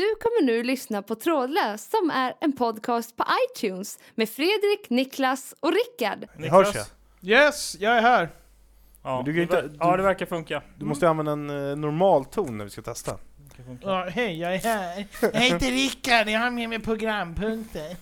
Du kommer nu lyssna på Trådlös som är en podcast på iTunes med Fredrik, Niklas och Rickard. Hörs jag? Niklas? Yes, jag är här. Ja, du kan inte- du- ja, det verkar funka. Du måste använda en eh, normal ton när vi ska testa. Ja, hej, jag är här. Jag heter Rickard, jag har med mig programpunkter.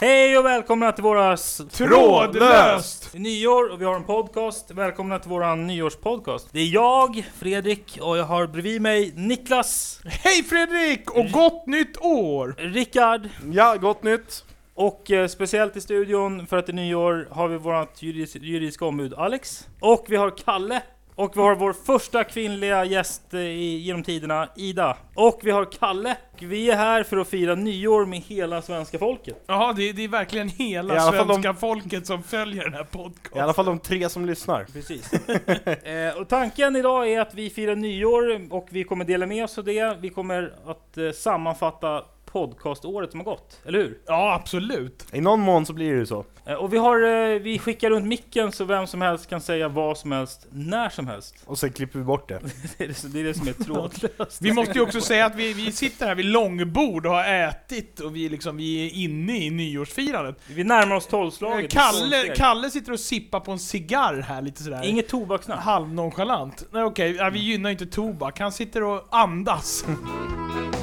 Hej och välkomna till våra s- Trådlöst! Nyår och vi har en podcast. Välkomna till våran nyårspodcast. Det är jag, Fredrik, och jag har bredvid mig Niklas, Hej Fredrik! Och gott nytt år! Rickard Ja, gott nytt! och eh, speciellt i studion för att det är nyår har vi vårt juridis juridiska ombud Alex. Och vi har Kalle. Och vi har vår första kvinnliga gäst eh, i, genom tiderna, Ida. Och vi har Kalle. Vi är här för att fira nyår med hela svenska folket. Ja, det, det är verkligen hela alla fall de- svenska folket som följer den här podcasten. I alla fall de tre som lyssnar. Precis. eh, och tanken idag är att vi firar nyår och vi kommer dela med oss av det. Vi kommer att eh, sammanfatta podcaståret som har gått, eller hur? Ja, absolut. I någon mån så blir det ju så. Eh, och vi, har, eh, vi skickar runt micken så vem som helst kan säga vad som helst, när som helst. Och sen klipper vi bort det. Det är det, det, är det som är trådlöst. Vi måste ju också säga att vi, vi sitter här vid långbord och har ätit och vi, liksom, vi är inne i nyårsfirandet. Vi närmar oss tolvslaget. Kalle, Kalle sitter och sippar på en cigarr här lite sådär. Inget tobakssnack. Halvnonchalant. Nej okej, ja, vi gynnar inte tobak. Han sitter och andas.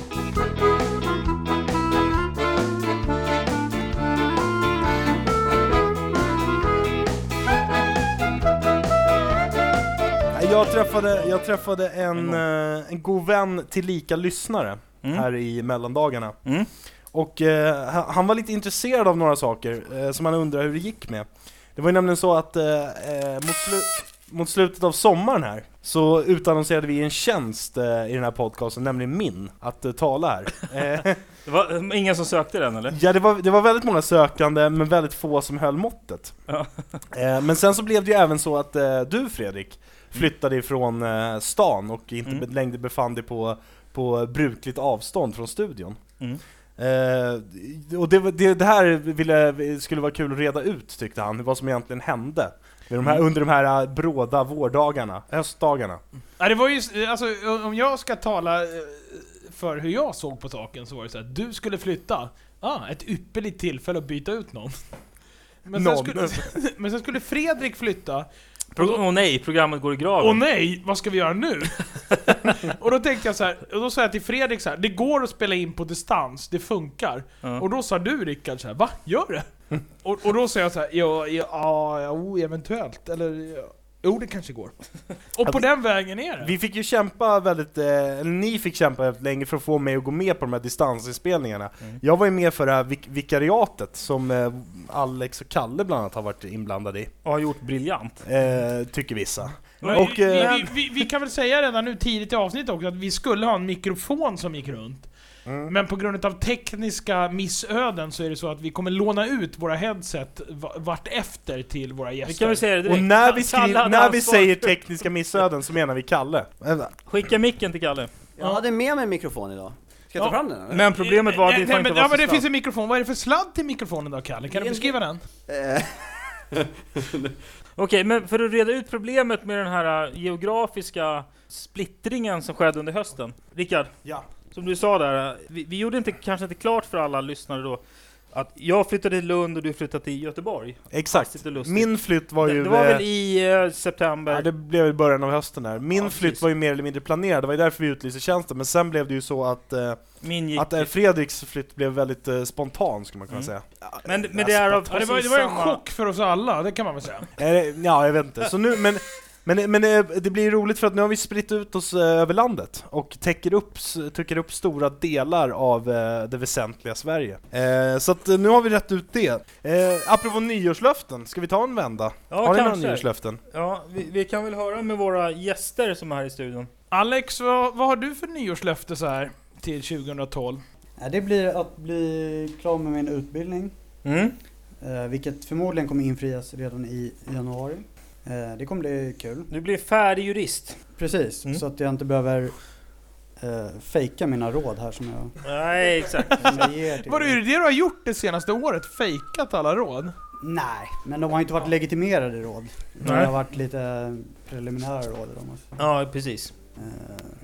Jag träffade, jag träffade en, eh, en god vän till lika lyssnare Mm. här i mellandagarna. Mm. Och eh, han- var lite intresserad av några saker eh, som han undrar hur det gick med. Det var ju nämligen så att eh, eh, mot, slu- mot slutet av sommaren här så utannonserade vi en tjänst eh, i den här podcasten, nämligen min, att tala här. Det var ingen som sökte den eller? ja, det var, det var väldigt många sökande, men väldigt få som höll måttet. Ja. Men sen så blev det ju även så att du Fredrik flyttade ifrån eh, stan och inte Mm. längre befann dig på, på brukligt avstånd från studion. Mm. Eh, och det, det, det här ville, skulle vara kul att reda ut tyckte han, vad som egentligen hände de här, Mm. under de här eh, bråda vårdagarna, höstdagarna. Ja, det var ju, alltså, om jag ska tala eh, för hur jag såg på saken så var det så att du skulle flytta. Ah, ett ypperligt tillfälle att byta ut någon. Men sen, Någon. skulle, men sen skulle Fredrik flytta. Åh nej, programmet går i graven. Åh nej, vad ska vi göra nu? och då tänkte jag så här, och då sa jag till Fredrik så här, det går att spela in på distans, det funkar. Ja. Och då sa du Rickard så här, va? Gör det? och, och då sa jag så här, ja, ja, ja, eventuellt, eller jo det kanske går. Och på den vägen är det. Vi fick ju kämpa väldigt, eh, eller ni fick kämpa väldigt länge för att få mig att gå med på de här distansinspelningarna. Mm. Jag var ju med för det här vik- vikariatet som eh, Alex och Kalle bland annat har varit inblandade i, Och har gjort briljant. eh, tycker vissa. Men Och, vi, eh, vi, vi, vi kan väl säga redan nu tidigt i avsnittet också att vi skulle ha en mikrofon som gick runt. Mm. Men på grund av tekniska missöden så är det så att vi kommer låna ut våra headset va- vart efter till våra Vi gäster. kan väl säga det Och när vi, skriver, när vi säger tekniska missöden så menar vi Kalle. Skicka micken till Kalle. Jag hade med mig en mikrofon idag. Ska jag ta Ja. fram den eller? Men problemet var att det nej, inte men, vara Ja men det finns en mikrofon, vad är det för sladd till mikrofonen då Kalle? Kan du beskriva den? Eh, Okej, men för att reda ut problemet med den här äh, geografiska splittringen som skedde under hösten. Rickard, Ja. Som du sa där, vi, vi gjorde inte, kanske inte klart för alla lyssnare då att jag flyttade till Lund och du flyttade till Göteborg. Exakt. Min flytt var det, ju... det var eh, väl i äh, september? Ja, det blev i början av hösten där. Min Ja, flytt precis. var ju mer eller mindre planerad, det var ju därför vi utlyste tjänsten. Men sen blev det ju så att, eh, Min gick... att eh, Fredriks flytt blev väldigt eh, spontan, skulle man kunna Mm. säga. men, men det är av Ja, det, var, det var en samma- chock för oss alla, det kan man väl säga. Eh, ja, jag vet inte. Så nu, men men, men det, det blir roligt för att nu har vi spritt ut oss eh, över landet och täcker upp, täcker upp stora delar av eh, det väsentliga Sverige. Eh, så att eh, nu har vi rätt ut det. Eh, apropå nyårslöften, ska vi ta en vända? Ja, har ni några nyårslöften? Ja, vi, vi kan väl höra med våra gäster som är här i studion. Alex, vad, vad har du för nyårslöfte så här till 2012? ja, det blir att bli klar med min utbildning. Mm. Eh, vilket förmodligen kommer infrias redan i januari. Eh, det kommer bli kul. Du blir färdig jurist. Precis, Mm. så att jag inte behöver eh, fejka mina råd här som jag, Nej, exakt. Vadå, är det det du har gjort det senaste året? Fejkat alla råd? Nej, men de har inte varit legitimerade råd. De Nej. har varit lite preliminära råd. De. Ja, precis. Eh,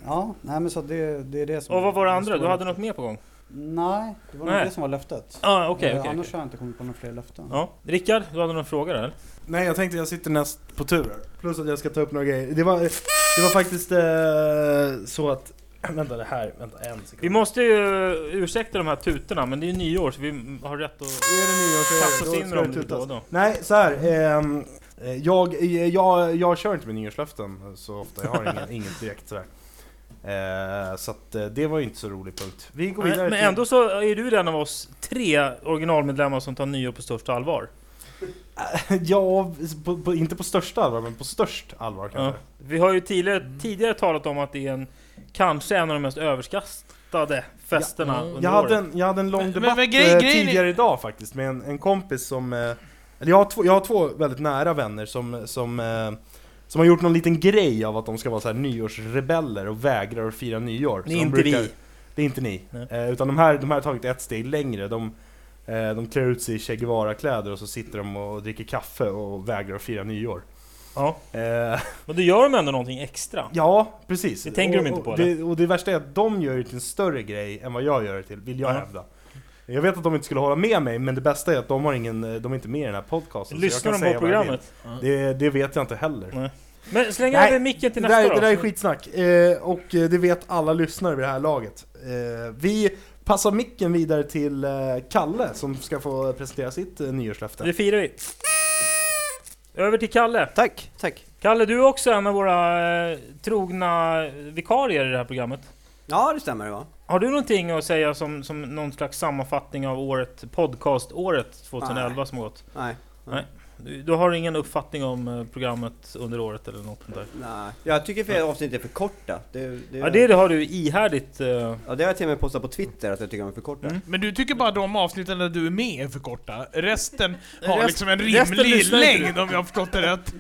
ja, nej men så det, det är det som Och vad var det andra? Du hade något mer på gång? Nej, det var nog Nej. det som var löftet. Ja, okej, Eh, okej. Annars okej. har jag inte kommit på några fler löften. Ja. Rickard, du hade några frågor eller? Nej, jag tänkte jag sitter näst på tur. Plus att jag ska ta upp några grejer. Det var, det var faktiskt eh, så att... Vänta, det här. Vänta, en sekund. Vi måste ju ursäkta de här tutorna, men det är ju nyår så vi har rätt att Är det nyår så är det, då in ska det dem då och tutas. då. Nej, så här. ehm, eh, jag, jag, jag kör inte med nyårslöften så ofta. Jag har ingen, inget direkt sådär. Eh, så att eh, det var ju inte så rolig punkt. Vi går vidare Men, men till... ändå så är du den av oss tre originalmedlemmar som tar nyår på största allvar. ja, på, på, inte på största allvar, men på störst allvar Ja. kanske. Vi har ju tidigare, tidigare talat om att det är en, kanske en av de mest överskattade festerna Ja. under Jag hade, året. en, jag hade en lång Men- men- debatt men grej- eh, grejen är- tidigare idag faktiskt med en, en kompis som... Eh, eller jag har, två, jag har två väldigt nära vänner som, som, eh, som har gjort någon liten grej av att de ska vara så här nyårsrebeller och vägrar att fira nyår. Det är inte brukar- vi. Det är inte ni. Eh, utan de här, de här har tagit ett steg längre. De, eh, de klär ut sig i Che Guevara-kläder och så sitter de och dricker kaffe och vägrar att fira nyår. Ja. Eh, Men då gör de ändå någonting extra. ja, precis. Det tänker och, de inte på, och det, och det värsta är att de gör det till en större grej än vad jag gör det till, vill jag Ja. hävda. Jag vet att de inte skulle hålla med mig, men det bästa är att de har ingen, de är inte med i den här podcasten. Lyssnar de på programmet? Det, det vet jag inte heller. Nej. Men släng över micken till Det nästa där, då. det där är skitsnack, eh, och eh, det vet alla lyssnare vid det här laget. Eh, vi passar micken vidare till eh, Kalle som ska få presentera sitt eh, nyårslöfte. Det firar vi. Över till Kalle. Tack, tack. Kalle, du är också en av våra eh, trogna vikarier i det här programmet. Ja, det stämmer det va? Har du någonting att säga som, som någon slags sammanfattning av året, podcast-året 2011 Nej. som gått? Nej. Du, du har ingen uppfattning om eh, programmet under året eller något sånt där? Nej. Jag tycker för avsnitt är för korta. Det, det, Ja, det, det har du ihärdigt... eh, ja, det har jag till och med postat på Twitter att jag tycker de är för korta. Mm. Men du tycker bara de avsnitten där du är med är för korta? Resten har Rest- liksom en rimlig längd om jag har förstått det rätt.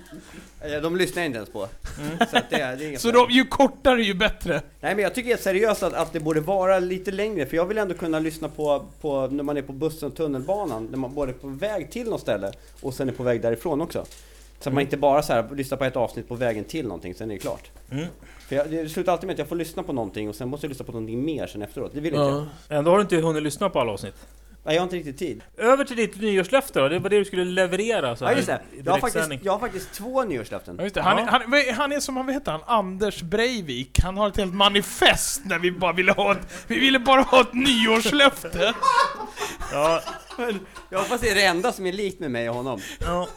Eh, De lyssnar inte ens på. Mm. Så att det, är- det är inget Så problem. de, ju kortare ju bättre. Nej men jag tycker helt seriöst att, att det borde vara lite längre, för jag vill ändå kunna lyssna på, på när man är på bussen och tunnelbanan, när man både är på väg till något ställe och sen är på väg därifrån också. Så att man inte bara så här, lyssnar på ett avsnitt på vägen till någonting, sen är det klart. Mm. För jag, det slutar alltid med att jag får lyssna på någonting och sen måste jag lyssna på någonting mer sen efteråt. Det vill inte jag. Ändå har du inte hunnit lyssna på alla avsnitt. Nej, jag har inte riktigt tid. Över till ditt nyårslöfte då, det var det du skulle leverera så Ja här just det, jag har faktiskt, jag har faktiskt två nyårslöften. Ja, just det. Han, Ja. är, han, är- han är som, vad heter han, Anders Breivik. Han har ett helt manifest när vi bara ville ha ett, vi ville bara ha ett nyårslöfte. Ja, Jag hoppas det är det enda som är likt med mig och honom. ja.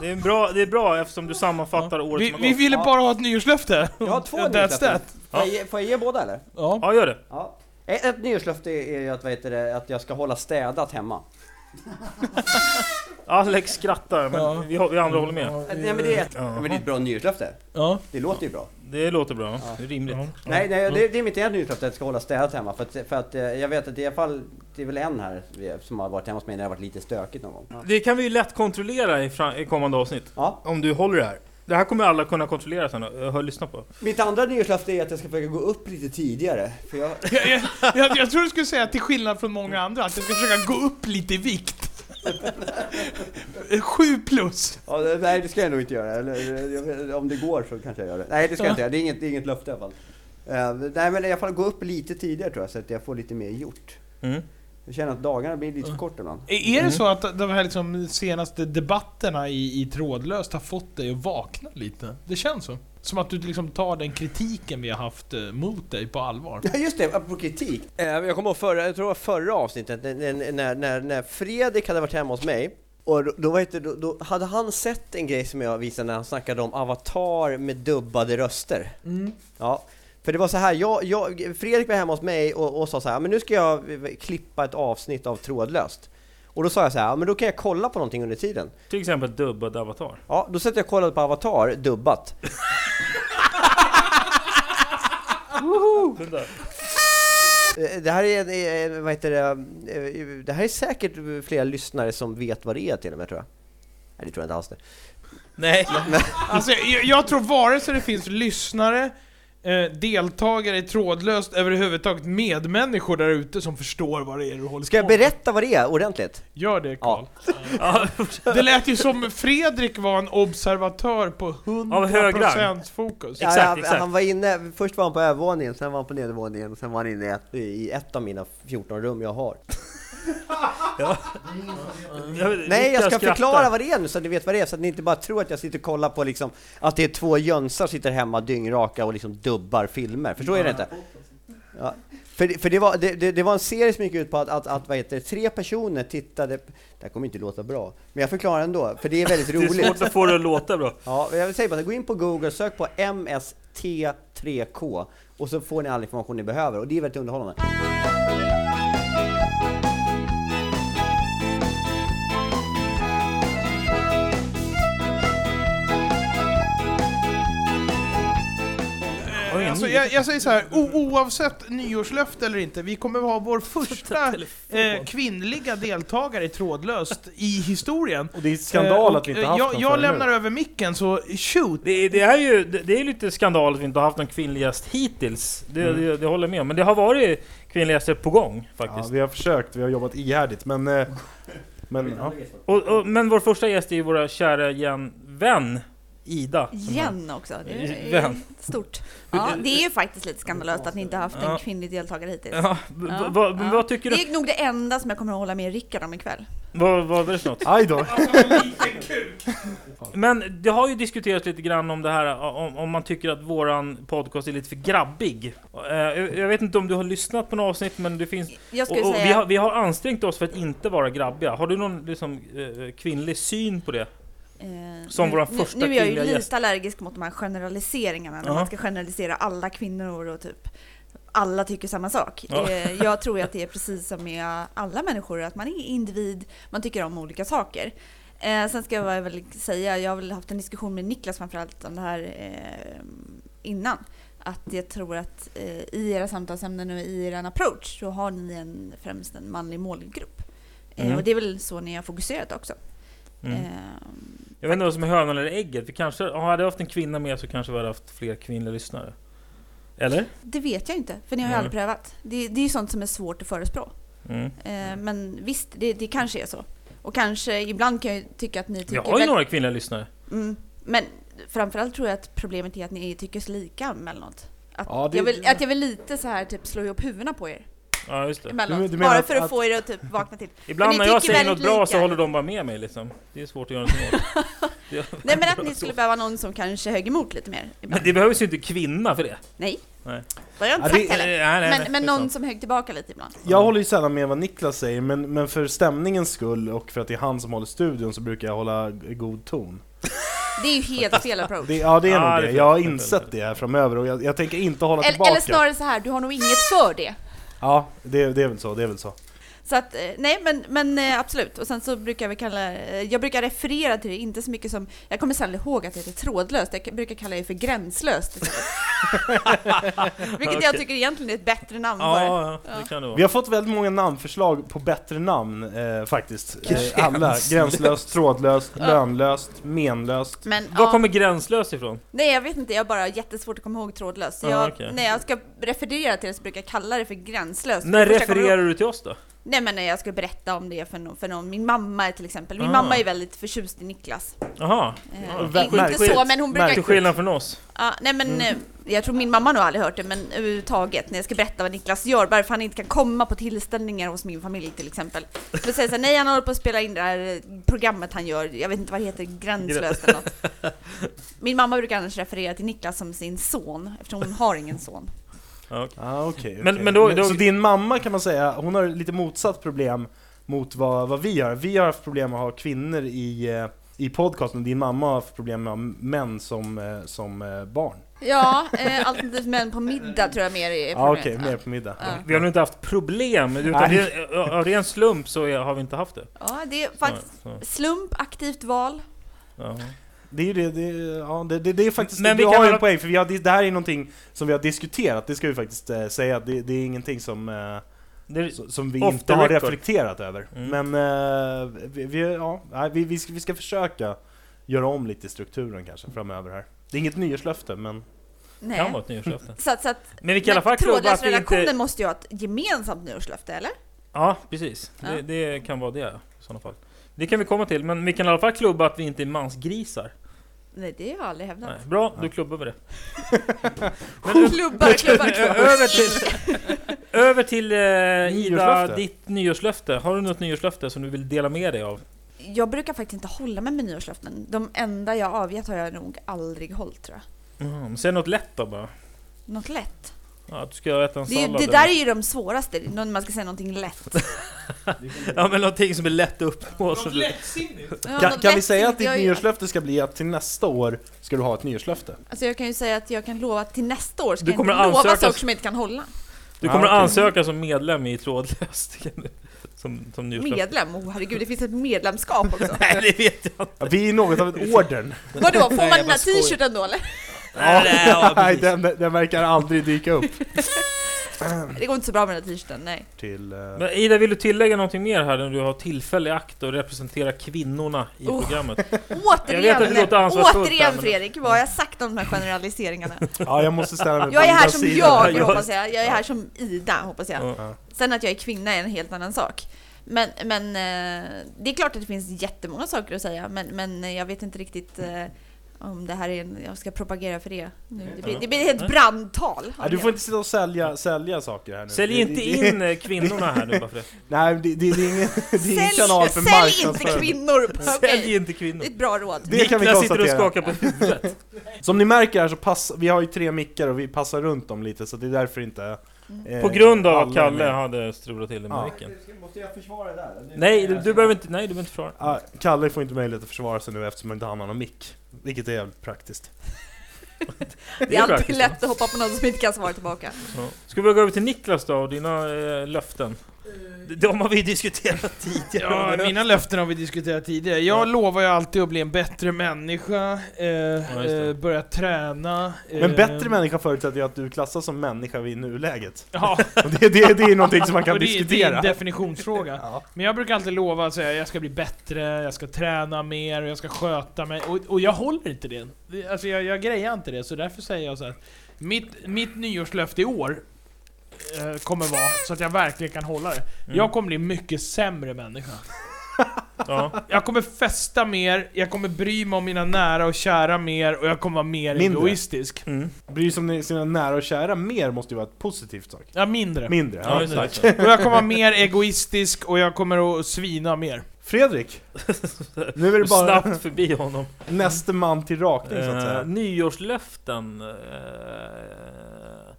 Det är, bra, det är bra eftersom du sammanfattar året Vi, som har vi gått. ville Ja. bara ha ett nyårslöfte. Jag har två nyårslöften. Får jag, ge, får jag ge båda eller? Ja. Ja, gör det. Ja. Ett, ett nyårslöfte är ju att, vad heter det, att jag ska hålla städat hemma. Alex skrattar, men Ja. vi, har- vi andra håller med. Nej men det är, ett, Ja. men det är ett bra nyårslöfte. Ja. Det låter ju bra. Det låter bra, Ja. det är rimligt. Ja. Nej, nej det, det är mitt egna nyårslöfte att jag ska hålla städat hemma. För att, för att eh, jag vet att det är i alla fall, det är väl en här som har varit hemma hos mig när det har varit lite stökigt någon gång. Ja. Det kan vi ju lätt kontrollera i, fram, i kommande avsnitt. ja. Om du håller det här. Det här kommer alla kunna kontrollera sen och och lyssna på. Mitt andra nyårslöfte är att jag ska försöka gå upp lite tidigare. För jag, Jag, jag, jag, jag tror du skulle säga till skillnad från många andra att jag ska försöka gå upp lite i vikt. Sju plus. ja, nej det ska jag nog inte göra. Eller, vet- om det går så kanske jag gör det. Nej det ska jag inte göra, det är inget, det är inget löfte i alla fall. Eh, nej men i alla fall gå upp lite tidigare tror jag så att jag får lite mer gjort. Mm. Jag känner att dagarna blir lite för korta ibland. Är det så att de här liksom senaste debatterna i, i trådlöst har fått dig att vakna lite? Det känns så. Som att du liksom tar den kritiken vi har haft eh, mot dig på allvar. Ja just det, apropå kritik. Eh, Jag kommer ihåg förra, jag tror det var förra avsnittet när, när- när, Fredrik hade varit hemma hos mig. Och då, då, det, då, då hade han sett en grej som jag visade när han snackade om Avatar med dubbade röster. Ja, för det var så här, jag, jag, Fredrik var hemma hos mig och, och sa så här, men nu ska jag eh, klippa ett avsnitt av Trådlöst. Och då sa jag så här, men då kan jag kolla på någonting under tiden. Till exempel dubbad avatar. Ja, då satt jag och kollade på Avatar, dubbat. Eh, Det här är, eh, vad heter det, eh, det här är säkert flera lyssnare som vet vad det är till och med tror jag. Nej det tror jag inte alls det. Nej. Alltså, jag, jag tror vare sig det finns lyssnare, eh, deltagare i trådlöst, överhuvudtaget medmänniskor där ute som förstår vad det är du håller Ska jag på med. berätta vad det är ordentligt? Gör det Karl. Ja, Det lät ju som Fredrik var en observatör på 100% fokus. Ja. Exakt, han, exakt. han var inne, först var han på övervåningen, sen var han på nedervåningen, och sen var han inne i ett, i ett av mina 14 rum jag har. Nej, jag ska förklara vad det är nu så att ni vet vad det är, så att ni inte bara tror att jag sitter och kollar på liksom att det är två jönsar sitter hemma dyngraka och liksom dubbar filmer. Förstår jag det inte? Ja. För, det- för det, var, det, det, var en serie som gick ut på att, att, att vad heter det, tre personer tittade, det här kommer inte låta bra, men jag förklarar ändå, för det är väldigt Det är roligt. svårt att få det att låta bra. Ja, jag vill säga bara, gå in på Google, sök på MST3K och så får ni all information ni behöver och det är väldigt underhållande. Alltså, jag, jag säger så här, o, oavsett nyårslöfte eller inte, vi kommer ha vår första eh, kvinnliga deltagare i trådlöst i historien. Och det är skandal Eh, att vi inte haft Jag, jag lämnar nu. över micken, så shoot! Det, är- det är ju det, är lite skandal att vi inte har haft någon kvinnlig gäst hittills. Det, Mm. det, det håller jag med om. Men det har varit kvinnliga gäster på gång Ja, faktiskt. vi har försökt, vi har jobbat ihärdigt, men... eh, Men ja. Och, och, men vår första gäst är ju våra kära igen, vän Ida. Igen också, det är Vem? stort. Ja, det är ju faktiskt lite skandalöst att ni inte har haft Ja. en kvinnlig deltagare hittills. Ja, Ja, vad- ja. vad tycker du? Det är nog det enda som jag kommer att hålla med Rickard om ikväll. Vad, vad är det för något? Aj då! Men det har ju diskuterats lite grann om det här om, om man tycker att våran podcast är lite för grabbig. Eh, Jag vet inte om du har lyssnat på några avsnitt men det finns... Jag Och, skulle och säga... vi, har, vi har ansträngt oss för att inte vara grabbiga. Har du någon liksom, eh, kvinnlig syn på det? Eh, som nu- våran nu- första Nu är jag ju lite gäst. allergisk mot de här generaliseringarna, när Ja. man ska generalisera alla kvinnor och typ alla tycker samma sak. Ja. Eh, Jag tror att det är precis som med alla människor, att man är individ, man tycker om olika saker. Eh, sen ska jag väl säga, jag har väl haft en diskussion med Niklas framförallt om det här eh, innan. Att jag tror att eh, i era samtalsämnen och i er approach så har ni en, främst en manlig målgrupp. Eh, Mm. och det är väl så ni har fokuserat också. Mm. Jag vet inte vad som är hönan eller ägget. Vi kanske, hade jag haft en kvinna med så kanske vi hade haft fler kvinnliga lyssnare. Eller? Det vet jag inte, för ni har ju Nej. aldrig prövat. Det, det är ju sånt som är svårt att förespråka. Mm. Eh, men visst, det, det kanske är så. Och kanske, ibland kan jag tycka att ni Vi tycker... har ju väl- några kvinnliga lyssnare. mm, men framförallt tror jag att problemet är att ni tycker så lika emellanåt. Att, Ja, det- jag vill, att jag vill lite så här typ slå ihop huvudena på er Ja, just det. emellanåt. Du- du menar Bara att- för att, att- få er att typ vakna till. Ibland ni när jag tycker säger något väldigt bra så lika. håller de bara med mig liksom. Det är svårt att göra någonting åt. Det- Nej men att ni skulle behöva någon som kanske högg emot lite mer. Men Ibland. det behövs ju inte kvinna för det. Nej. Nej. Har jag inte Ja, det- sagt heller. Nej, nej, nej, Men, men det är någon sant. som högg tillbaka lite ibland. Jag håller ju sällan med vad Niklas säger, men, men för stämningens skull och för att det är han som håller studion så brukar jag hålla g- god ton. Det är ju helt fel approach. Det, ja, det är Ja, nog det det. är fel, Jag har det är fel, insett det här framöver och jag, jag tänker inte hålla Eller, tillbaka. eller snarare så här, du har nog inget för det. Ja, det, det är väl så, det är väl så. Så att, eh, nej men, men eh, absolut. Och sen så brukar vi kalla, eh, jag brukar referera till det, inte så mycket som, jag kommer sällan ihåg att det heter trådlöst, jag brukar kalla det för gränslöst. Vilket jag Okej. tycker egentligen är ett bättre namn. Ja, ja, det kan det Vi har fått väldigt många namnförslag på bättre namn eh, faktiskt. Gränslöst. alla. Gränslöst, trådlöst, Ja. lönlöst, menlöst. Men, Var ja, kommer gränslös ifrån? nej jag vet inte, jag har bara jättesvårt att komma ihåg trådlöst. Så Ja, jag, okej. När jag ska referera till det så brukar jag kalla det för gränslöst. När jag refererar du till oss då? Nej men när jag ska berätta om det för någon, för någon. min mamma är till exempel, min Ah. mamma är väldigt förtjust i Niklas. Jaha, Eh, inte märkligt. så, men hon brukar... till skillnad från oss. Ja, nej men eh, jag tror min mamma har nog aldrig hört det, men överhuvudtaget när jag ska berätta vad Niklas gör, varför han inte kan komma på tillställningar hos min familj till exempel. Då säger jag så här, nej han håller på att spela in det här eh, programmet han gör, jag vet inte vad det heter, Gränslöst eller något. Min mamma brukar annars referera till Niklas som sin son, eftersom hon har ingen son. Okej. Ah, okej, Men- okej. men då- då- Så din mamma kan man säga, hon har lite motsatt problem mot vad, vad vi har. Vi har haft problem med att ha kvinnor i, eh, i podcasten, din mamma har haft problem med att ha män som, eh, som eh, barn. Ja, eh, alternativt män på middag tror jag mer är problemet. okej, mer på middag. Ja. Vi har nog inte haft problem, utan det, av ren slump så har vi inte haft det. Ja, det är faktiskt slump, aktivt val. ja. Det är ju det, det, ja, det, det, det är faktiskt, Men du vi har ju en poäng, för vi har, det här är någonting som vi har diskuterat, det ska vi faktiskt eh, säga, det, det är ingenting som, eh, Det, som- vi inte har record. reflekterat över. Mm. Men eh, vi, vi, ja, vi, vi, ska, vi ska försöka göra om lite i strukturen kanske framöver här. Det är inget nyårslöfte, men Nej. Kan vara ett nyårslöfte. Så att, så att, Men vi kan i alla fall klubba att vi inte... måste ju ha ett gemensamt nyårslöfte, eller? Ja, precis. Ja. Det, det kan vara det i sådana fall. Det kan vi komma till, men vi kan i alla fall klubba att vi inte är mansgrisar. Nej, det har jag aldrig hävdat. Nej, bra, då klubbar vi det. Klubbar, klubbar, Ö- klubbar. över till, över till eh, Ida, ditt nyårslöfte. Har du något nyårslöfte som du vill dela med dig av? Jag brukar faktiskt inte hålla mig med nyårslöften. De enda jag avgett har jag nog aldrig hållit tror jag. Mm, säg något lätt då bara. Något lätt. Ja, att du ska äta en Det, är ju- sallad. det där är ju de svåraste, när man ska säga någonting lätt. Ja men någonting som är lätt att uppnå. så Något du- lättsinnigt. Ja, kan, något kan vi säga att ditt jag nyårslöfte ska bli att till nästa år ska du ha ett nyårslöfte? Alltså jag kan ju säga att jag kan lova att till nästa år ska Du jag kommer inte lova ansöka- saker som jag inte kan hålla. Du kommer Ja, okej. att ansöka som medlem i Trådlöst. Som, som nyårslöfte. Medlem? Oh herregud, det finns ett medlemskap också. Nej det vet jag inte. Ja, vi är något av ett orden. Vadå, får man den här t-shirten då eller? Nej, nej, ja, Nej, precis. den, den verkar aldrig dyka upp. Det går inte så bra med den här t-shirten, nej. Till, eh, Men Ida, vill du tillägga någonting mer här när du har tillfälle i akt och representera kvinnorna i Oh. programmet? Återigen, Jag vet att det låter ansvarsfullt återigen men- Fredrik, vad har jag sagt om de här generaliseringarna? ja, jag måste ställa mig på Jag är här Idas som sida. jag, Ja, hoppas jag. Jag är här som Ida, hoppas jag. Ja. Sen att jag är kvinna är en helt annan sak. Men, men eh, det är klart att det finns jättemånga saker att säga, men, men jag vet inte riktigt eh, om det här är en, jag ska propagera för det. Nu, det, blir, det blir ett brandtal. Ja, du får inte sitta och sälja, sälja saker här nu. Sälj Det- inte det- in eh, kvinnorna här nu bara för det. Nej, det, det, det är ingen, det är ingen Sälj, kanal för sälj inte kvinnor! Sälj inte kvinnor. det är ett bra råd. Det kan vi Niklas sitter och konstatera. skakar på huvudet. Som ni märker här så pass, vi har ju tre mickar och vi passar runt dem lite så det är därför inte... eh, På grund av att är Kalle med. hade strulat till det med Ja. micken. Måste jag försvara det där? Det- Nej, du, du behöver inte, nej, du behöver inte försvara. Ja, Kalle får inte möjlighet att försvara sig nu eftersom han inte har någon mick. Vilket är jävligt praktiskt. Det är alltid praktiskt, lätt att hoppa på någon som inte kan svara tillbaka. Ja. Ska vi gå över till Niklas då och dina eh, löften? De har vi diskuterat tidigare. Ja, mina löften har vi diskuterat tidigare. Jag Ja. lovar ju alltid att bli en bättre människa, eh, det. eh, börja träna. Men eh, bättre människa förutsätter ju att du klassas som människa vid nuläget. Ja, Och det, det, det är någonting som man kan det, det är diskutera. en definitionsfråga. Ja. Men jag brukar alltid lova att säga jag ska bli bättre, jag ska träna mer, och jag ska sköta mig. Och, och jag håller inte det. Det- Alltså jag, jag grejar inte det, så därför säger jag så här. Mitt, mitt nyårslöfte i år eh, kommer vara så att jag verkligen kan hålla det. Mm. Jag kommer bli mycket sämre människa. Ja. Jag kommer festa mer, jag kommer bry mig om mina nära och kära mer och jag kommer vara mer Mindre. egoistisk. Mm. Bry sig om sina nära och kära mer måste ju vara ett positivt sak. Ja, mindre. Mindre. Ja, Ja, tack. Och jag kommer vara mer egoistisk och jag kommer att svina mer. Fredrik! Nu är det bara Snabbt förbi honom. nästa man till rakning så att Eh, säga. nyårslöften. Eh,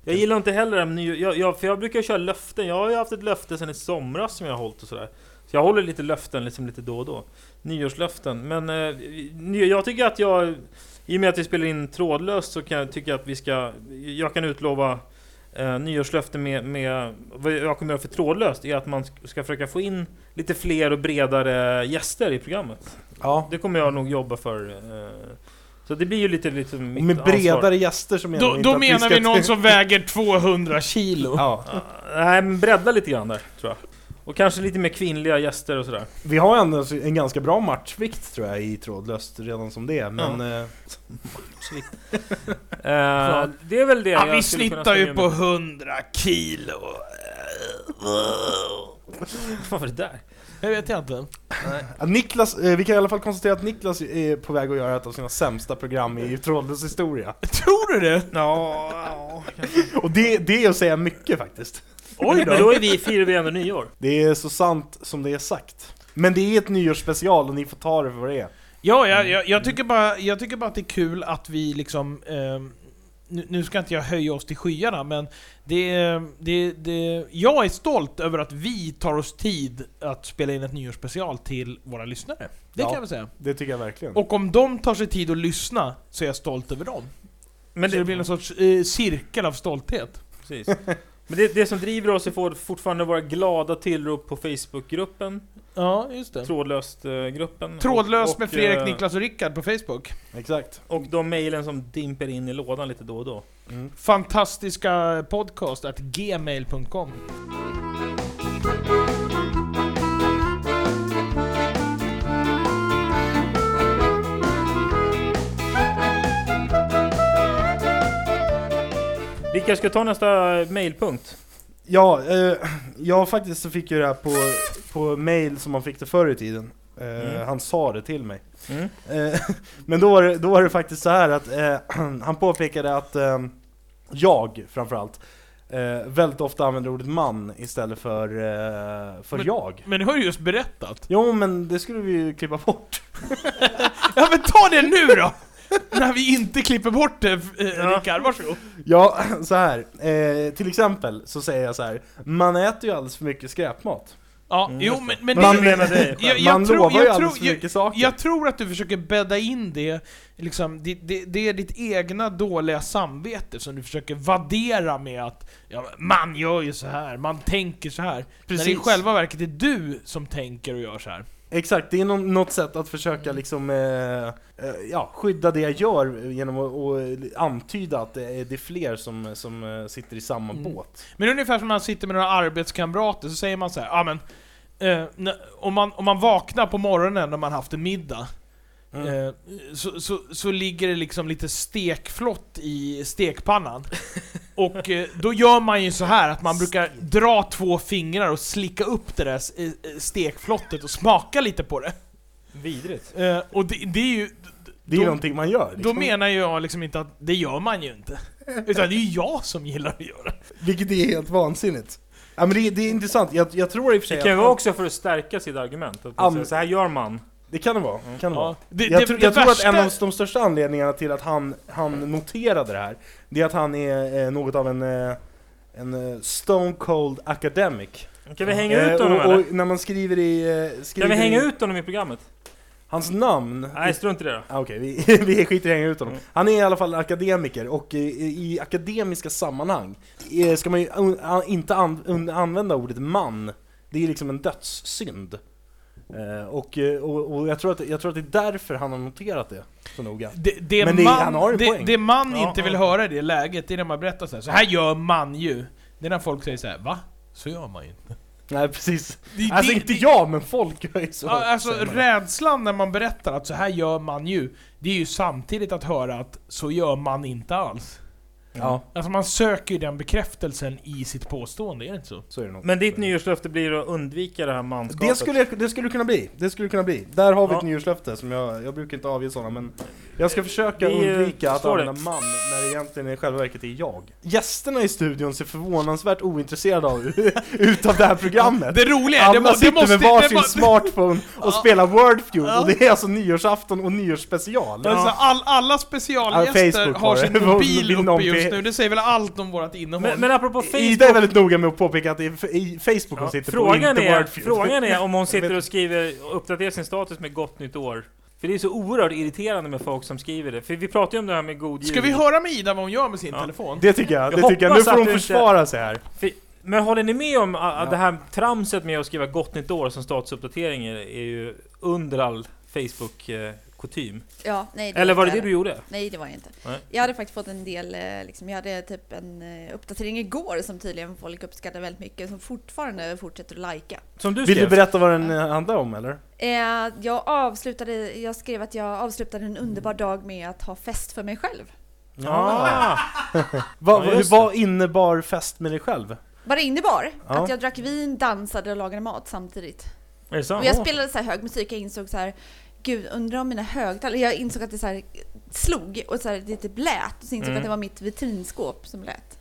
jag gillar inte heller det nyår, jag, jag, för jag brukar köra löften. Jag har ju haft ett löfte sedan i somras som jag har hållit och sådär. Så jag håller lite löften liksom lite då och då. Nyårslöften. Men eh, jag tycker att jag, i och med att vi spelar in trådlöst så kan jag tycka att vi ska, jag kan utlova eh, nyårslöften med, med, vad jag kommer göra för trådlöst, är att man ska försöka få in lite fler och bredare gäster i programmet. Ja. Det kommer jag nog jobba för. eh, Så det blir ju lite, lite mitt med ansvar. bredare gäster så menar Då, vi inte då att menar ska vi någon som väger 200 kilo. Ja. Ja, nej, men bredda lite grann där, tror jag. Och kanske lite mer kvinnliga gäster och sådär. Vi har ändå en ganska bra matchvikt tror jag i trådlöst redan som det är, men... eh, Eh, det är väl det Ja, jag vi snittar ju på med. 100 kilo. Vad var det där? Jag vet jag inte. att Niklas, eh, vi kan i alla fall konstatera att Niklas är på väg att göra ett av sina sämsta program i trådlös historia. Tror du det? Ja, ja. Och det, det är att säga mycket faktiskt. Oj då. Men då är vi, firar vi ändå nyår. Det är så sant som det är sagt. Men det är ett nyårsspecial och ni får ta det för vad det är. Ja, jag, jag, jag, tycker bara, jag tycker bara att det är kul att vi liksom... ehm, nu, ska inte jag höja oss till skyarna, men det, det, det, jag är stolt över att vi tar oss tid att spela in ett nyårsspecial till våra lyssnare. Det Ja. kan jag väl säga. Det tycker jag verkligen. Och om de tar sig tid att lyssna, så är jag stolt över dem. Men så det blir en sorts eh, cirkel av stolthet. Precis. Men det, det som driver oss är for- fortfarande våra glada tillrop på Facebookgruppen, Ja, just det. Trådlöst-gruppen. Trådlöst eh, och, med Fredrik, eh, Niklas och Rickard på Facebook. Exakt. Och de mejlen som dimper in i lådan lite då och då. Mm. Fantastiska podcast att gmail.com Rickard, ska ta nästa mejlpunkt? Ja, eh, jag faktiskt så fick ju det här på, på mail som man fick det förr i tiden. Eh, Mm. Han sa det till mig. Mm. Eh, men då var, det, då var det faktiskt så här att eh, han påpekade att eh, jag framförallt eh, väldigt ofta använder ordet man istället för, för Men- jag. Men det har du just berättat. Jo men det skulle vi ju klippa bort. Ja men ta det nu då! När vi inte klipper bort det, eh, Ja. Rickard, varsågod. Ja, så här. Eh, till exempel så säger jag så här. Man äter ju alldeles för mycket skräpmat. Ja, Mm, jo men, det. men Man det, menar dig jag, jag Man tror, lovar ju jag, alldeles tror, för jag, mycket saker. jag tror att du försöker bädda in det, liksom, det, det, det är ditt egna dåliga samvete som du försöker vaddera med att ja, man gör ju så här, man tänker så här. När det i Precis. själva verket är du som tänker och gör så här. Exakt, det är nå- något sätt att försöka liksom, eh, eh, ja, skydda det jag gör genom att och antyda att det är, det är fler som, som eh, sitter i samma Mm. båt. Men ungefär som när man sitter med några arbetskamrater så säger man så här, ja men eh, om, man, om man vaknar på morgonen när man haft en middag Mm. eh, så, så, så ligger det liksom lite stekflott i stekpannan. Och eh, då gör man ju så här att man brukar dra två fingrar och slicka upp det där eh, stekflottet och smaka lite på det. Vidrigt. Eh, och det, det är ju... Det är då, någonting man gör. då Liksom. menar jag liksom inte att det gör man ju inte. Utan det är ju jag som gillar att göra. Vilket är helt vansinnigt. Ja men det, det är intressant, jag, jag tror i och för sig Det kan ju vara också för att stärka sitt argument. Att säga, så här gör man. Det kan det vara. Kan det vara. Ja, det, Jag, det, tror- jag tror värsta- att en av de största anledningarna till att han, han noterade det här, det är att han är eh, något av en, eh, en eh, stone cold academic. Kan vi hänga ut Eh, honom och, eller? och när man skriver i... eh, Skriver Kan vi hänga i, ut honom i programmet? Hans namn... Nej, strunt i det då. Ah, Okej, vi, vi skiter i att hänga ut honom. Mm. Han är i alla fall akademiker och i, i akademiska sammanhang eh, ska man ju inte an, använda ordet man. Det är liksom en dödssynd. Eh, och, eh, och, och jag, tror att, jag tror att det är därför han har noterat det så noga. Det, det, Men det- man, han har en det, poäng. det man Ja, inte vill ja. höra i det läget, det är när man berättar så här. Så här gör man ju. Det är när folk säger så här, va? Så gör man ju inte. Nej precis. Det, Alltså det, inte det, jag, men folk gör ju så. Alltså rädslan när man berättar att så här gör man ju, det är ju samtidigt att höra att så gör man inte alls. Ja, Alltså man söker ju den bekräftelsen i sitt påstående, är det inte så? så är det nog. Men ditt nyårslöfte blir att undvika det här manskapet. Det skulle, det skulle kunna bli, det skulle kunna bli. Där har vi Ja. ett nyårslöfte som jag, jag brukar inte avge sådana men Jag ska försöka Vi, eh, undvika att använda man när det egentligen i själva verket är jag. Gästerna i studion ser förvånansvärt ointresserade av, utav det här programmet. Det roliga är, Alla det, må, det sitter måste... med varsin må, smartphone och Ja. spelar Wordfeud Ja. och det är alltså nyårsafton och nyårsspecial. alltså, all, alla Ja, specialgäster har sin mobil uppe just nu, det säger väl allt om vårt innehåll? Men, men apropå Facebook. Ida är väldigt noga med att påpeka att det är i Facebook hon sitter frågan, på, inte är, Wordfeud. frågan är om hon sitter och skriver och uppdaterar sin status med gott nytt år. För det är så oerhört irriterande med folk som skriver det. För vi pratar ju om det här med god Ska jul. vi höra med Ida vad hon gör med sin Ja. telefon? Det tycker jag, Jag det tycker jag. Nu får hon inte- försvara sig här. För, men håller ni med om att Ja. det här tramset med att skriva gott nytt år som statusuppdatering är, är ju under all Facebook-kutym? Ja, nej, Eller var det det du gjorde? Nej, det var jag inte. Nej. Jag hade faktiskt fått en del, eh, liksom, jag hade typ en eh, uppdatering igår som tydligen folk uppskattar väldigt mycket, som fortfarande fortsätter att lajka. Som du Vill du skrev? berätta vad den eh, handlar om eller? Eh, jag avslutade, jag skrev att jag avslutade en underbar dag med att ha fest för mig själv. Ah, Vad, Ja, vad innebar fest med dig själv? Vad det innebar? Ja. Att jag drack vin, dansade och lagade mat samtidigt. är det sant? Och jag spelade så här hög musik, jag insåg så här Gud, undrar om mina högtalare... Jag insåg att det så här slog och så här, det typ lät. Och så insåg jag Mm. att det var mitt vitrinskåp som lät.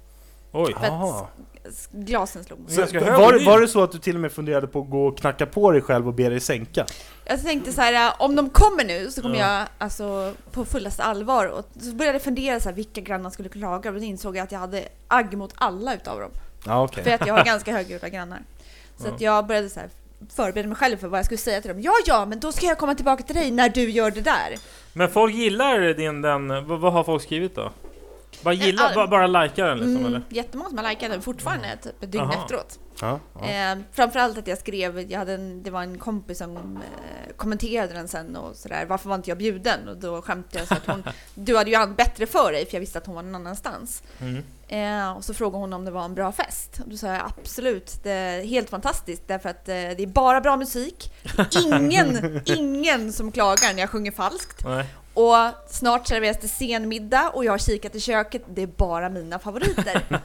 Oj. För Aha. att glasen slog. Så- var, var det så att du till och med funderade på att gå och knacka på dig själv och be dig sänka? Jag tänkte så här, äh, om de kommer nu så kommer Ja. jag alltså på fullaste allvar. Och så började jag fundera så här, vilka grannar skulle klaga. Och då insåg jag att jag hade agg mot alla utav dem. Ja okej. För att jag har ganska högljudda grannar. Så Ja. att jag började så här förbereda mig själv för vad jag skulle säga till dem. Ja, ja, men då ska jag komma tillbaka till dig när du gör det där. Men folk gillar din den... Vad, vad har folk skrivit då? Bara gillar, all- bara, bara likar den liksom Mm, eller? jättemånga som har likat den fortfarande, typ ett dygn Aha. efteråt. Ja, ja. Eh, framförallt att jag skrev, jag hade en, det var en kompis som eh, kommenterade den sen och sådär, varför var inte jag bjuden? Och då skämtade jag så att hon, du hade ju bättre för dig för jag visste att hon var någon annanstans. Mm. Eh, och så frågade hon om det var en bra fest. Och då sa jag absolut, det är helt fantastiskt därför att eh, det är bara bra musik. Ingen, ingen som klagar när jag sjunger falskt. Nej. Och snart serveras det sen middag och jag har kikat i köket, det är bara mina favoriter.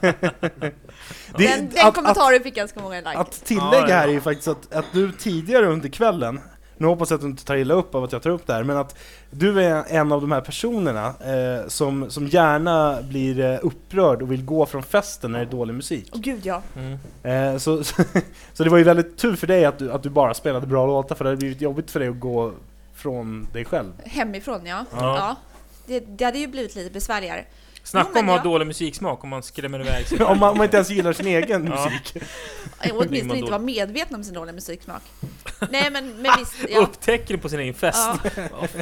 Det- den den att- kommentaren fick ganska många likes. Att tillägga här är ju faktiskt att, att du tidigare under kvällen, nu hoppas jag att du inte tar illa upp av att jag tar upp det här, men att du är en av de här personerna eh, som, som gärna blir eh, upprörd och vill gå från festen när det är dålig musik. Åh gud ja. Mm. Eh, så, så, så det var ju väldigt tur för dig att du, att du bara spelade bra låtar, för det hade blivit jobbigt för dig att gå från dig själv. Hemifrån ja. Ja. ja. Det, det hade ju blivit lite besvärligare. Snacka men om att ha dålig musiksmak om man skrämmer iväg sig. om, man, om man inte ens gillar sin egen Ja. musik. Man åtminstone inte vara medveten om sin dåliga musiksmak. Nej men, men visst, ja. Upptäcker det på sin egen fest.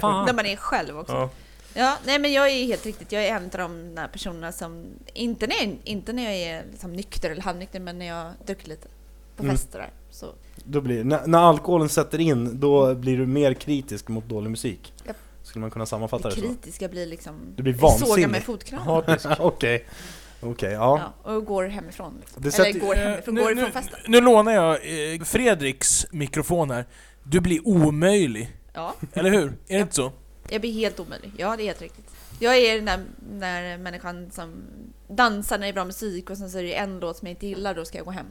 ja. När man är själv också. Ja. Ja, nej men jag är helt riktigt, jag är en av de där personerna som, inte när jag, inte när jag är liksom nykter eller halvnykter, men när jag dricker lite på Mm. fester där. Så, Då blir, när, när alkoholen sätter in, då blir du mer kritisk mot dålig musik. Japp. Skulle man kunna sammanfatta det det så? kritiska blir liksom, Du blir såga vansinnig. med fotknölarna. Hatisk. Okej, okej, ja. Ja, och går hemifrån. Liksom. Det Eller går Eh, hemifrån, nu, går nu, ifrån festen. nu lånar jag eh, Fredriks mikrofon här. Du blir omöjlig. Ja, Eller hur? Är det inte så? jag blir helt omöjlig. Ja, det är helt riktigt. Jag är den där, den där människan som dansar när det är bra musik och sen så är det en låt som jag inte gillar, då ska jag gå hem.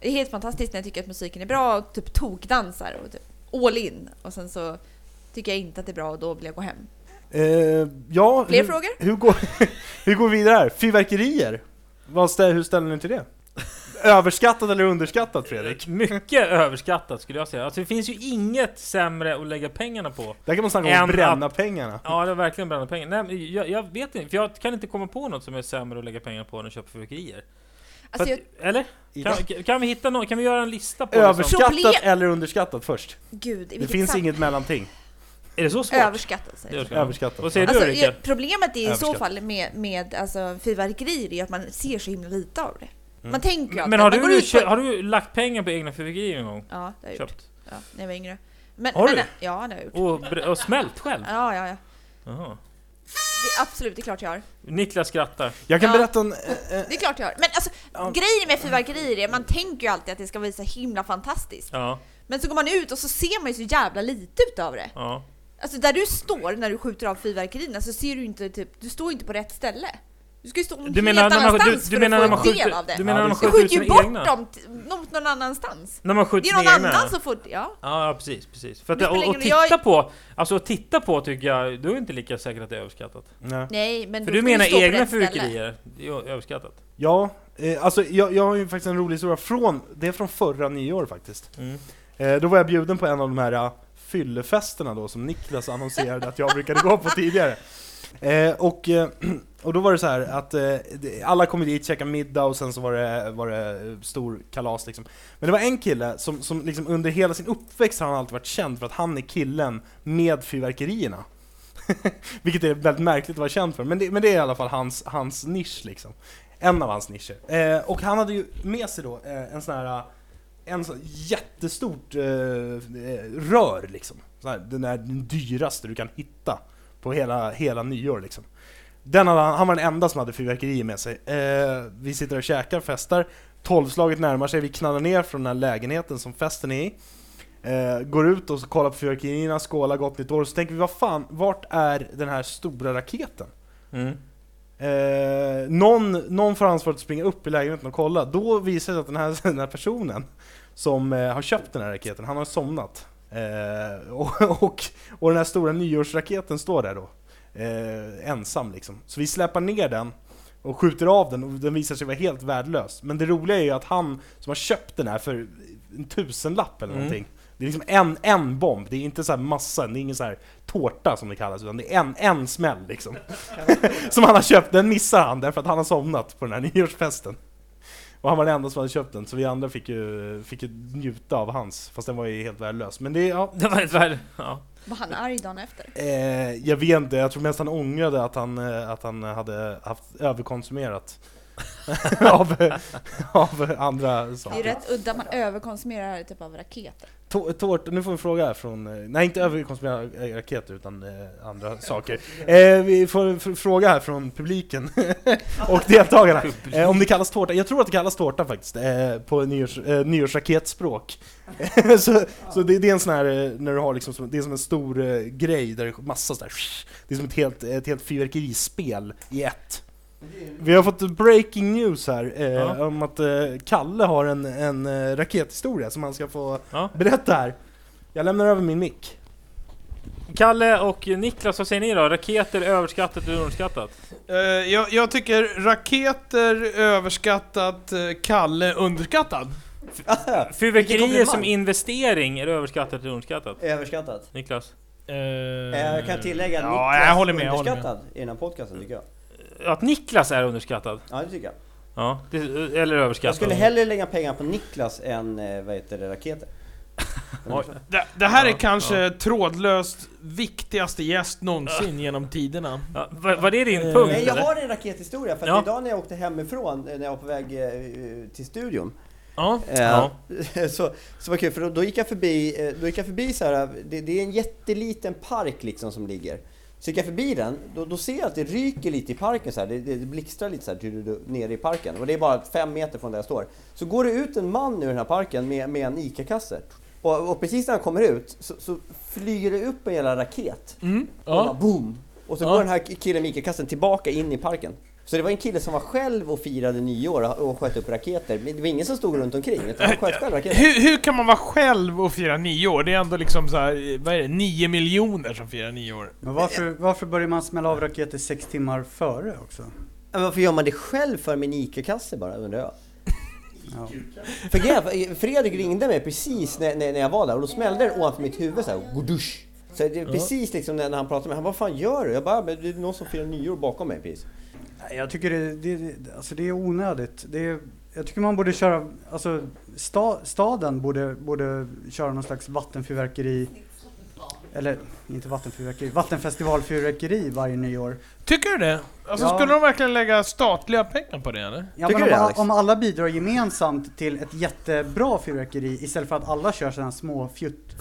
Det är helt fantastiskt när jag tycker att musiken är bra och typ tokdansar och typ all in. Och sen så tycker jag inte att det är bra och då vill jag gå hem. Eh, ja, Fler hur, frågor? Hur går, hur går vi vidare här? Fyrverkerier? Vad stä, hur ställer ni till det? Överskattat eller underskattat Fredrik? Mycket överskattat skulle jag säga. Alltså det finns ju inget sämre att lägga pengarna på. Där kan man snacka om att bränna pengarna. Ja, det är verkligen bränna pengar. Nej, jag, jag vet inte, för jag kan inte komma på något som är sämre att lägga pengar på än att köpa fyrverkerier. Alltså jag, att- Eller? Ida. Kan, kan vi hitta något? Kan vi göra en lista på liksom? Överskattat Problem- eller underskattat först? gud, i Det finns sam- inget mellanting. Är det så svårt? Överskattat säger jag. Överskattat. Vad säger Alltså, du Rickard? ja, problemet är i så fall med, med alltså, fyrverkerier är att man ser så himla lite av det. Mm. Man tänker ju Men har man går du, ut på... kö- har du lagt pengar på egna fyrverkerier någon gång? Ja, det har jag gjort. Köpt? Ja, när jag var yngre. Men, Har men, du? Ja, det har jag gjort. Och, och smält själv? Ja, ja, ja. Jaha. Det är absolut, det är klart jag har. Niklas skrattar. Jag kan Ja. berätta en... eh, eh, Det är klart jag har. Men alltså, Ja. grejen med fyrverkerier är man tänker ju alltid att det ska vara så himla fantastiskt. Ja, Men så går man ut och så ser man ju så jävla lite utav det. ja. Alltså där du står när du skjuter av fyrverkerierna så ser du inte typ, du står inte på rätt ställe. Du ska ju stå någon Du helt menar när man, annanstans du, du för menar att få en del skjuter, av det. du menar när man skjuter ut skjuter ju bort egna? dem någon någon annanstans. När man Det skjuter är någon egna? annan som får... Ja. Ja, ja, precis, precis. För att, Det och, och titta jag- på, alltså att titta på tycker jag, då är det inte lika säkert att det är överskattat. nej. Nej, men För du menar egna fyrverkerier, det är överskattat. Ja, eh, alltså jag, jag har ju faktiskt en rolig historia från, det är från förra nyår faktiskt. Mm. Eh, då var jag bjuden på en av de här uh, fyllefesterna då som Niklas annonserade att jag brukade gå på tidigare. Eh, och, eh, och då var det så här att eh, alla kom dit, käkade middag och sen så var det, var det stor kalas liksom. Men det var en kille som, som liksom under hela sin uppväxt har han alltid varit känd för att han är killen med fyrverkerierna. Vilket är väldigt märkligt att vara känd för, men det, men det är i alla fall hans, hans nisch liksom. En av hans nischer. Eh, och han hade ju med sig då eh, en sån här en sån jättestort eh, eh, rör liksom. Så här, den är den dyraste du kan hitta på hela, hela nyår liksom. Den hade, han var den enda som hade fyrverkerier med sig. Eh, vi sitter och käkar, festar. Tolvslaget närmar sig, vi knallar ner från den här lägenheten som festen är i. Eh, går ut och kollar på fyrverkerierna, skålar gott nytt år, så tänker vi vad fan, vart är den här stora raketen? Mm. Eh, någon, någon får ansvaret att springa upp i lägenheten och kolla. Då visar det sig att den här, den här personen som eh, har köpt den här raketen, han har somnat. Eh, och, och, och den här stora nyårsraketen står där då. Eh, ensam liksom. Så vi släpar ner den och skjuter av den och den visar sig vara helt värdelös. Men det roliga är ju att han som har köpt den här för en tusenlapp eller Mm. någonting. Det är liksom en, en bomb, det är inte så här massa, det är ingen så här tårta som det kallas, utan det är en, en smäll liksom. som han har köpt, den missar han därför att han har somnat på den här nyårsfesten. Och han var den enda som hade köpt den, så vi andra fick ju, fick ju njuta av hans, fast den var ju helt värdelös. Men det, ja, Det var ett värde. Ja. Var han arg dagen efter? eh, jag vet inte, jag tror mest han ångrade att han, eh, att han hade haft överkonsumerat av, av andra Det är saker. rätt udda, man överkonsumerar typ av raketer. Tå- Tårta, nu får vi fråga här från, eh, nej inte överkonsumera eh, raketer utan eh, andra saker. Eh, vi får en fr- fråga här från publiken och deltagarna. Eh, om det kallas tårta, jag tror att det kallas tårta faktiskt, eh, på nyårs, eh, nyårsraketspråk. så så det, det är en sån här, eh, när du har liksom, som- det är som en stor eh, grej där det är massa sådär, det är som ett helt, ett helt fyrverkerispel i ett. Vi har fått breaking news här eh, Ja. om att eh, Kalle har en, en eh, rakethistoria som han ska få Ja. berätta här. Jag lämnar över min mick. Kalle och Niklas, vad säger ni då? Raketer överskattat eller underskattat? Eh, jag, jag tycker raketer överskattat, eh, Kalle underskattad. Fyrverkerier som investering, är det överskattat eller underskattat? Överskattat. Niklas? Eh, Jag kan tillägga att ja, Niklas jag håller med, jag håller med. underskattad i den här podcasten tycker jag. Att Niklas är underskattad? Ja det tycker jag. Ja, det, eller överskattat? Jag skulle hellre lägga pengar på Niklas än eh, vad heter det, raketer. Det, det här är Ja, kanske trådlöst viktigaste gäst någonsin genom tiderna. Ja, var, var det din Eh, punkt Nej, jag eller? har en rakethistoria för att Ja. idag när jag åkte hemifrån, eh, när jag var på väg till studion Ja. eh, Ja. så, så var kul för då, då gick jag förbi, då gick jag förbi så här, det, det är en jätteliten park liksom som ligger. Så gick jag förbi den, då, då ser jag att det ryker lite i parken så här. Det, det, blixtrar lite så här du, du, nere i parken. Och det är bara fem meter från där jag står. Så går det ut en man ur den här parken med, med en ICA-kasse. Och, och precis när han kommer ut så, så flyger det upp en jävla raket. Mm. Och bara Ja. boom! Och så Ja. går den här killen med ICA-kassen tillbaka in i parken. Så det var en kille som var själv och firade nyår och sköt upp raketer. Men det var ingen som stod runt omkring, utan han sköt själv raketer. Hur, hur kan man vara själv och fira nio år? Det är ändå liksom så här, vad är det, nio miljoner som firar nio år. Men varför, varför börjar man smälla av raketer sex timmar före också? Men varför gör man det själv för med en ICA-kasse bara, undrar jag? Ja. För grejen, Fredrik ringde mig precis när, när, när jag var där och då smällde det ovanför mitt huvud såhär, godusch! Så det är precis liksom när, när han pratade med mig, han bara, vad fan gör du? Jag bara, men det är någon som firar nyår bakom mig precis. Nej, Jag tycker det, det, alltså det är onödigt. Det är, jag tycker man borde köra, alltså sta, staden borde, borde köra någon slags vattenfyrverkeri eller inte vattenfyrverkeri, vattenfestivalfyrverkeri varje nyår. Tycker du det? Alltså Ja. skulle de verkligen lägga statliga pengar på det eller? Ja, Tycker men du om, det, Alex? om alla bidrar gemensamt till ett jättebra fyrverkeri istället för att alla kör sådana små fjutt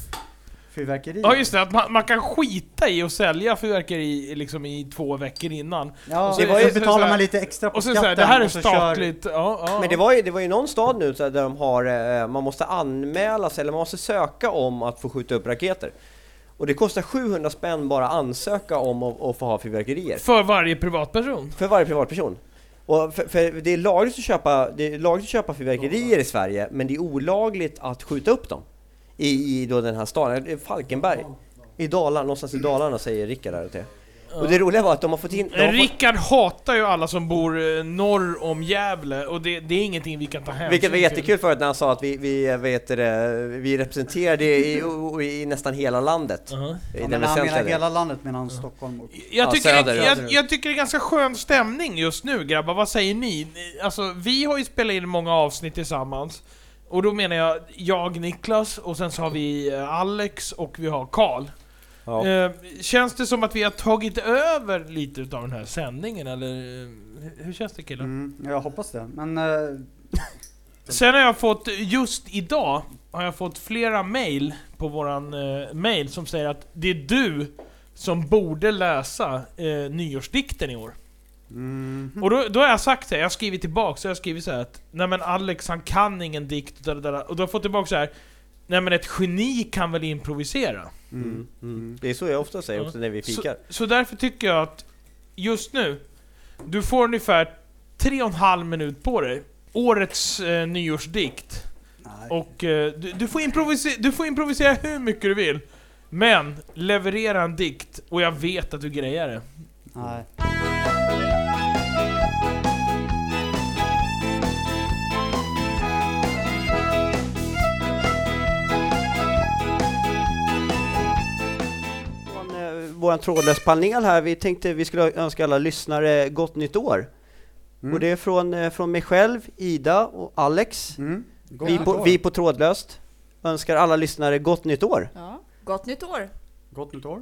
fyrverkerier. Ja just det, att man, man kan skita i att sälja fyrverkeri liksom i två veckor innan. Ja, Och så- så, och så- betalar så- man lite extra på Och sen skatten säger det här är och så statligt, ja, ja. Men det var ju, det var ju någon stad nu så där de har, eh, man måste anmäla sig, eller man måste söka om att få skjuta upp raketer. Och det kostar 700 spänn bara ansöka om att, att få ha fyrverkerier. För varje privatperson. För varje privatperson. Och för, för det, är lagligt att köpa, det är lagligt att köpa fyrverkerier i Sverige, men det är olagligt att skjuta upp dem. I, i då den här staden, Falkenberg. I Dalarna, någonstans i Dalarna säger Rickard här till. Och det roliga var att de har fått in... Har fått, Rickard hatar ju alla som bor eh, norr om Gävle och det, det är ingenting vi kan ta hänsyn vilket var jättekul förut när han sa att vi, vi, vet det, vi representerade i, i, i nästan hela landet. Uh-huh. I Ja, den men han menar hela landet menar han Stockholm och Jag Ja, tycker, söder, jag, jag tycker det är ganska skön stämning just nu grabbar, vad säger ni? Alltså, vi har ju spelat in många avsnitt tillsammans. Och då menar jag, jag, Niklas, och sen så har vi eh, Alex och vi har Karl. Ja. Eh, känns det som att vi har tagit över lite utav den här sändningen, eller eh, hur- hur känns det killar? mm, jag hoppas det. Men eh, Sen har jag fått, just idag, har jag fått flera mail på våran eh, mail som säger att det är du som borde läsa eh, nyårsdikten i år. Mm, Och då, då har jag sagt så här, jag har skrivit tillbaka, så jag har skrivit så här att Nej men Alex han kan ingen dikt, och, där, där, och då har jag fått tillbaka så här Nej men ett geni kan väl improvisera? Mm. Mm. Det är så jag ofta säger också när vi Så, fikar. så därför tycker jag att just nu, du får ungefär tre och en halv minut på dig. Årets eh, nyårsdikt. nej. Och eh, du, du, får improvisera, du får improvisera hur mycket du vill. Men leverera en dikt, och jag vet att du grejar det. nej. Vår, trådlös panel här, vi tänkte vi skulle önska alla lyssnare gott nytt år. Mm. Och det är från, eh, från mig själv, Ida och Alex. Mm. Vi på, vi på Trådlöst önskar alla lyssnare gott nytt år. Ja. Gott nytt år! Gott nytt år.